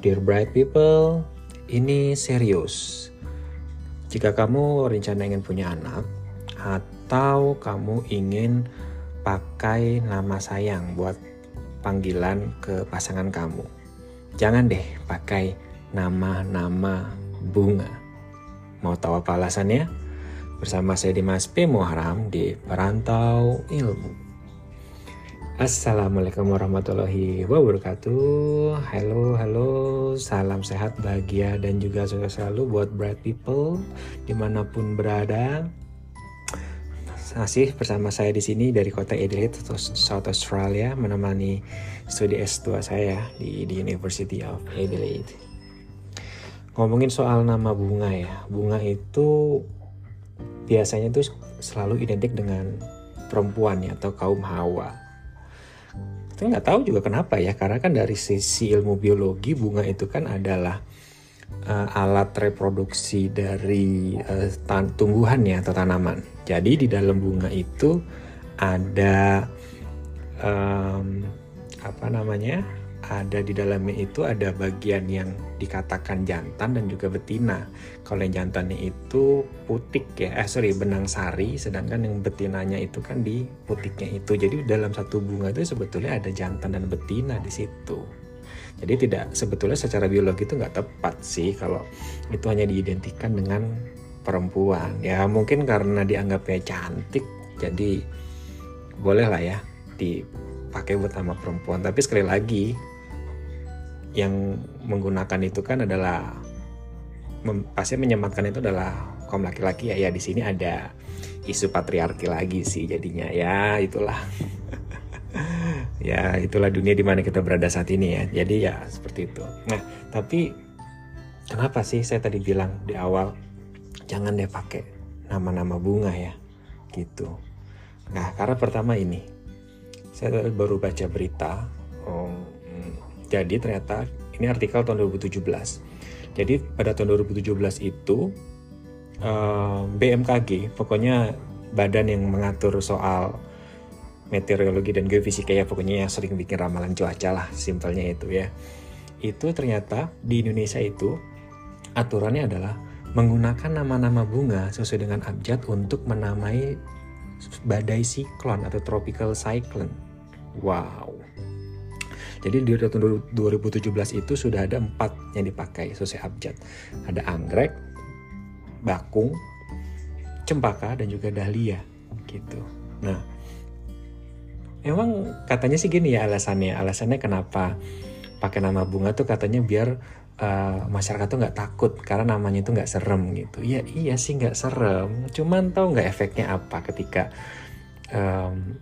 Dear bright people, ini serius. Jika kamu rencana ingin punya anak atau kamu ingin pakai nama sayang buat panggilan ke pasangan kamu, jangan deh pakai nama-nama bunga. Mau tahu apa alasannya? Bersama saya Dimas P. Muharam di Perantau Ilmu. Assalamualaikum warahmatullahi wabarakatuh. Halo, halo, salam sehat, bahagia, dan juga sukses selalu buat bright people di mana pun berada. Masih bersama saya di sini dari kota Adelaide, South Australia Menemani studi S2 saya di, di University of Adelaide. Ngomongin soal nama bunga ya. Bunga itu biasanya tuh selalu identik dengan perempuan ya atau kaum hawa saya nggak tahu juga kenapa ya karena kan dari sisi ilmu biologi bunga itu kan adalah uh, alat reproduksi dari uh, tumbuhan ya atau tanaman. Jadi di dalam bunga itu ada um, apa namanya ada di dalamnya itu ada bagian yang dikatakan jantan dan juga betina. Kalau yang jantannya itu putik ya, eh sorry benang sari, sedangkan yang betinanya itu kan di putiknya itu. Jadi dalam satu bunga itu sebetulnya ada jantan dan betina di situ. Jadi tidak sebetulnya secara biologi itu nggak tepat sih kalau itu hanya diidentikan dengan perempuan. Ya mungkin karena dianggapnya cantik, jadi boleh lah ya dipakai buat nama perempuan. Tapi sekali lagi yang menggunakan itu kan adalah pasti menyematkan itu adalah kaum laki-laki ya. Ya di sini ada isu patriarki lagi sih jadinya. Ya itulah. Ya itulah dunia di mana kita berada saat ini ya. Jadi ya seperti itu. Nah tapi kenapa sih saya tadi bilang di awal jangan deh pakai nama-nama bunga ya gitu. Nah karena pertama ini saya baru baca berita jadi ternyata ini artikel tahun 2017. Jadi pada tahun 2017 itu eh, BMKG, pokoknya badan yang mengatur soal meteorologi dan geofisika ya pokoknya yang sering bikin ramalan cuaca lah simpelnya itu ya. Itu ternyata di Indonesia itu aturannya adalah menggunakan nama-nama bunga sesuai dengan abjad untuk menamai badai siklon atau tropical cyclone. Wow. Jadi di tahun 2017 itu sudah ada empat yang dipakai sesuai abjad. Ada anggrek, bakung, cempaka dan juga dahlia gitu. Nah, emang katanya sih gini ya alasannya. Alasannya kenapa pakai nama bunga tuh katanya biar uh, masyarakat tuh nggak takut karena namanya itu nggak serem gitu. Iya iya sih nggak serem. Cuman tahu nggak efeknya apa ketika um,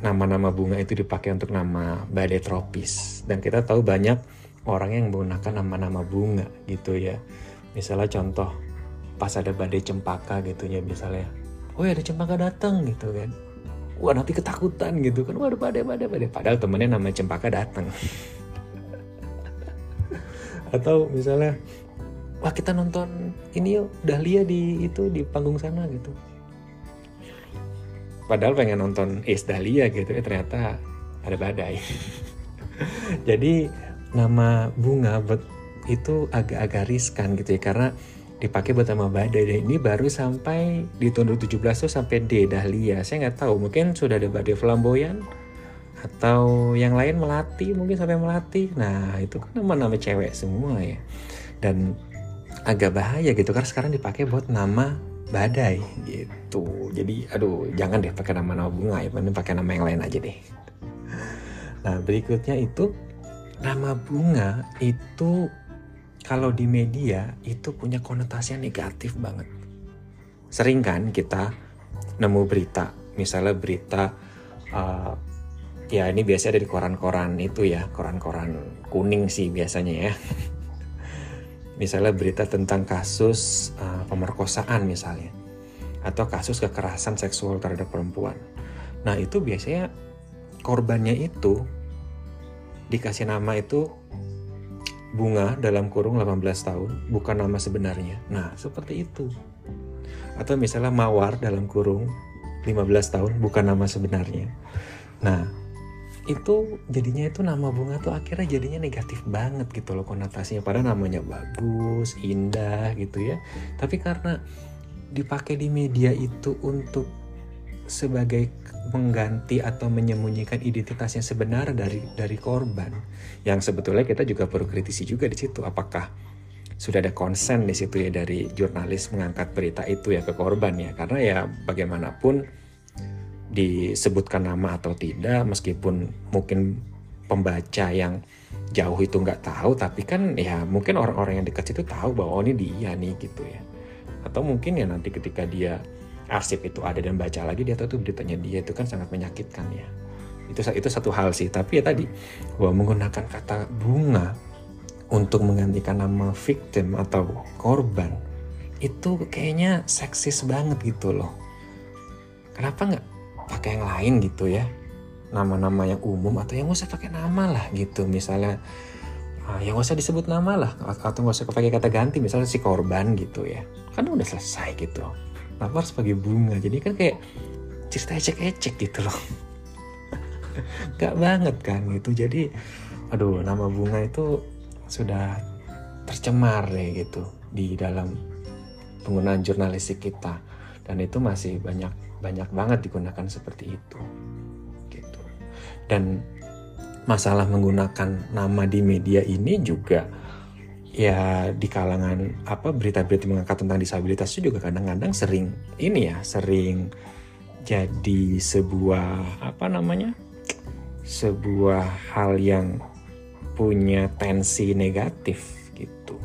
nama-nama bunga itu dipakai untuk nama badai tropis. Dan kita tahu banyak orang yang menggunakan nama-nama bunga gitu ya. Misalnya contoh pas ada badai cempaka gitu ya misalnya oh ya ada cempaka datang gitu kan. Wah nanti ketakutan gitu kan. Wah ada badai badai badai. Padahal temennya nama cempaka datang atau misalnya wah kita nonton ini yuk Dahlia di itu di panggung sana gitu padahal pengen nonton Ace Dahlia gitu ya ternyata ada badai. Jadi nama bunga itu agak-agak riskan gitu ya karena dipakai buat nama badai. Dan ini baru sampai di tahun 2017 tuh sampai D Dahlia. Saya nggak tahu mungkin sudah ada badai flamboyan atau yang lain melati mungkin sampai melati. Nah itu kan nama-nama cewek semua ya. Dan agak bahaya gitu karena sekarang dipakai buat nama badai gitu. Jadi aduh jangan deh pakai nama-nama bunga ya mending pakai nama yang lain aja deh. Nah berikutnya itu nama bunga itu kalau di media itu punya konotasi yang negatif banget. Sering kan kita nemu berita misalnya berita uh, ya ini biasa ada di koran-koran itu ya koran-koran kuning sih biasanya ya misalnya berita tentang kasus uh, pemerkosaan misalnya atau kasus kekerasan seksual terhadap perempuan. Nah, itu biasanya korbannya itu dikasih nama itu bunga dalam kurung 18 tahun, bukan nama sebenarnya. Nah, seperti itu. Atau misalnya mawar dalam kurung 15 tahun, bukan nama sebenarnya. Nah, itu jadinya itu nama bunga tuh akhirnya jadinya negatif banget gitu loh konotasinya. Padahal namanya bagus indah gitu ya. Tapi karena dipakai di media itu untuk sebagai mengganti atau menyembunyikan identitasnya sebenarnya dari dari korban yang sebetulnya kita juga perlu kritisi juga di situ. Apakah sudah ada konsen di situ ya dari jurnalis mengangkat berita itu ya ke korban ya? Karena ya bagaimanapun disebutkan nama atau tidak meskipun mungkin pembaca yang jauh itu nggak tahu tapi kan ya mungkin orang-orang yang dekat situ tahu bahwa oh ini dia nih gitu ya. Atau mungkin ya nanti ketika dia arsip itu ada dan baca lagi dia tahu tuh beritanya dia itu kan sangat menyakitkan ya. Itu itu satu hal sih. Tapi ya tadi bahwa menggunakan kata bunga untuk menggantikan nama victim atau korban itu kayaknya seksis banget gitu loh. Kenapa nggak pakai yang lain gitu ya. Nama-nama yang umum atau yang usah pakai nama lah gitu. Misalnya uh, yang usah disebut nama lah. Atau nggak usah pakai kata ganti. Misalnya si korban gitu ya. Kan udah selesai gitu. Kenapa harus pakai bunga. Jadi kan kayak cerita ecek-ecek gitu loh. Gak banget kan gitu. Jadi aduh nama bunga itu sudah tercemar deh gitu di dalam penggunaan jurnalistik kita. Dan itu masih banyak banyak banget digunakan seperti itu gitu. Dan masalah menggunakan nama di media ini juga ya di kalangan apa berita-berita mengangkat tentang disabilitas itu juga kadang-kadang sering ini ya sering jadi sebuah apa namanya sebuah hal yang punya tensi negatif gitu.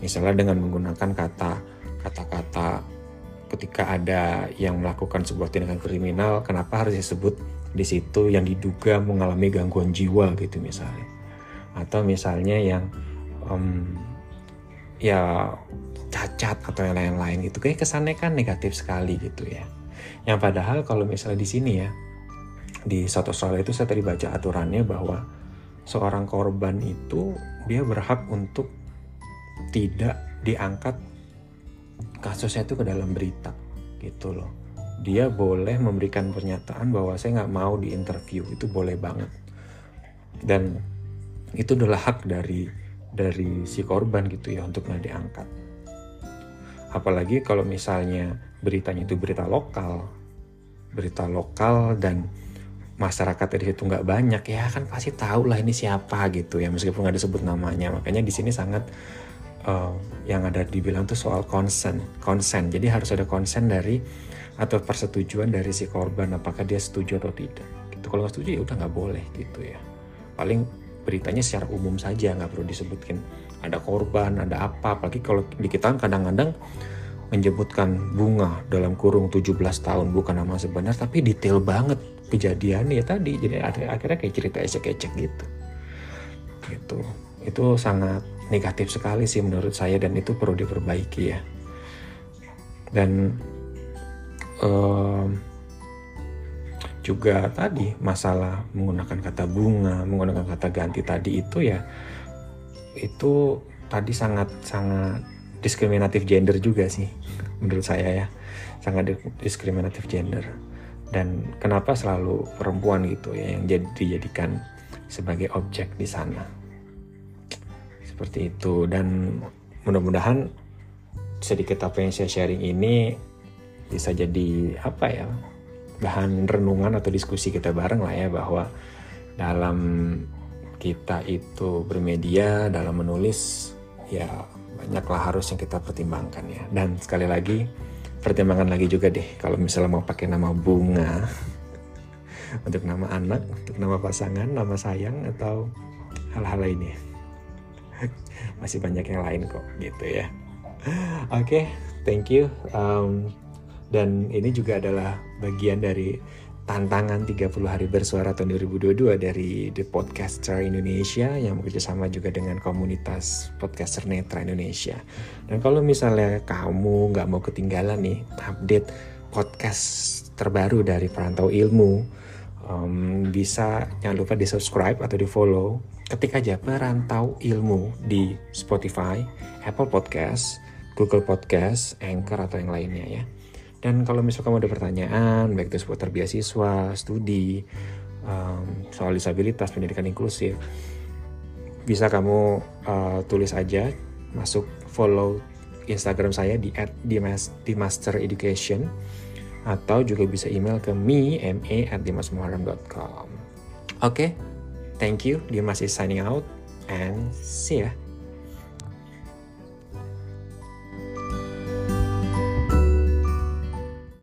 Misalnya dengan menggunakan kata kata-kata ketika ada yang melakukan sebuah tindakan kriminal, kenapa harus disebut di situ yang diduga mengalami gangguan jiwa gitu misalnya, atau misalnya yang um, ya cacat atau yang lain-lain itu kayak kesannya kan negatif sekali gitu ya. Yang padahal kalau misalnya di sini ya di South Australia itu saya tadi baca aturannya bahwa seorang korban itu dia berhak untuk tidak diangkat kasusnya itu ke dalam berita gitu loh. Dia boleh memberikan pernyataan bahwa saya nggak mau diinterview itu boleh banget. Dan itu adalah hak dari dari si korban gitu ya untuk nggak diangkat. Apalagi kalau misalnya beritanya itu berita lokal berita lokal dan masyarakat di situ nggak banyak ya kan pasti tahu lah ini siapa gitu ya meskipun nggak disebut namanya. Makanya di sini sangat uh, yang ada dibilang tuh soal konsen konsen. Jadi harus ada konsen dari atau persetujuan dari si korban apakah dia setuju atau tidak. Gitu. Kalau nggak setuju ya udah nggak boleh gitu ya. Paling beritanya secara umum saja nggak perlu disebutkan ada korban ada apa. Apalagi kalau di kita kan kadang-kadang menyebutkan bunga dalam kurung 17 tahun bukan nama sebenarnya tapi detail banget kejadian ya tadi. Jadi akhirnya kayak cerita ecek-ecek gitu. Gitu. Itu sangat negatif sekali sih menurut saya dan itu perlu diperbaiki ya. Dan um, juga tadi masalah menggunakan kata bunga menggunakan kata ganti tadi itu ya itu tadi sangat sangat diskriminatif gender juga sih menurut saya ya. Sangat diskriminatif gender. Dan kenapa selalu perempuan gitu ya yang jadi dijadikan sebagai objek di sana seperti itu. Dan mudah-mudahan sedikit apa yang saya sharing ini bisa jadi apa ya bahan renungan atau diskusi kita bareng lah ya bahwa dalam kita itu bermedia dalam menulis ya banyaklah harus yang kita pertimbangkan ya. Dan sekali lagi pertimbangan lagi juga deh kalau misalnya mau pakai nama bunga untuk nama anak untuk nama pasangan nama sayang atau hal-hal lainnya masih banyak yang lain kok gitu ya oke okay, thank you um, dan ini juga adalah bagian dari tantangan 30 hari bersuara tahun 2022 dari The Podcaster Indonesia yang bekerjasama juga dengan komunitas podcaster netra Indonesia. Dan kalau misalnya kamu nggak mau ketinggalan nih update podcast terbaru dari Perantau Ilmu, um, bisa jangan lupa di subscribe atau di follow ketik aja perantau ilmu di Spotify, Apple Podcast, Google Podcast, Anchor atau yang lainnya ya. Dan kalau misalnya kamu ada pertanyaan, baik itu seputar beasiswa, studi, um, soal disabilitas, pendidikan inklusif, bisa kamu uh, tulis aja, masuk follow Instagram saya di @dimastereducation atau juga bisa email ke me ma at dimasmuharram.com. Oke, okay, thank you. Dimas is signing out and see ya.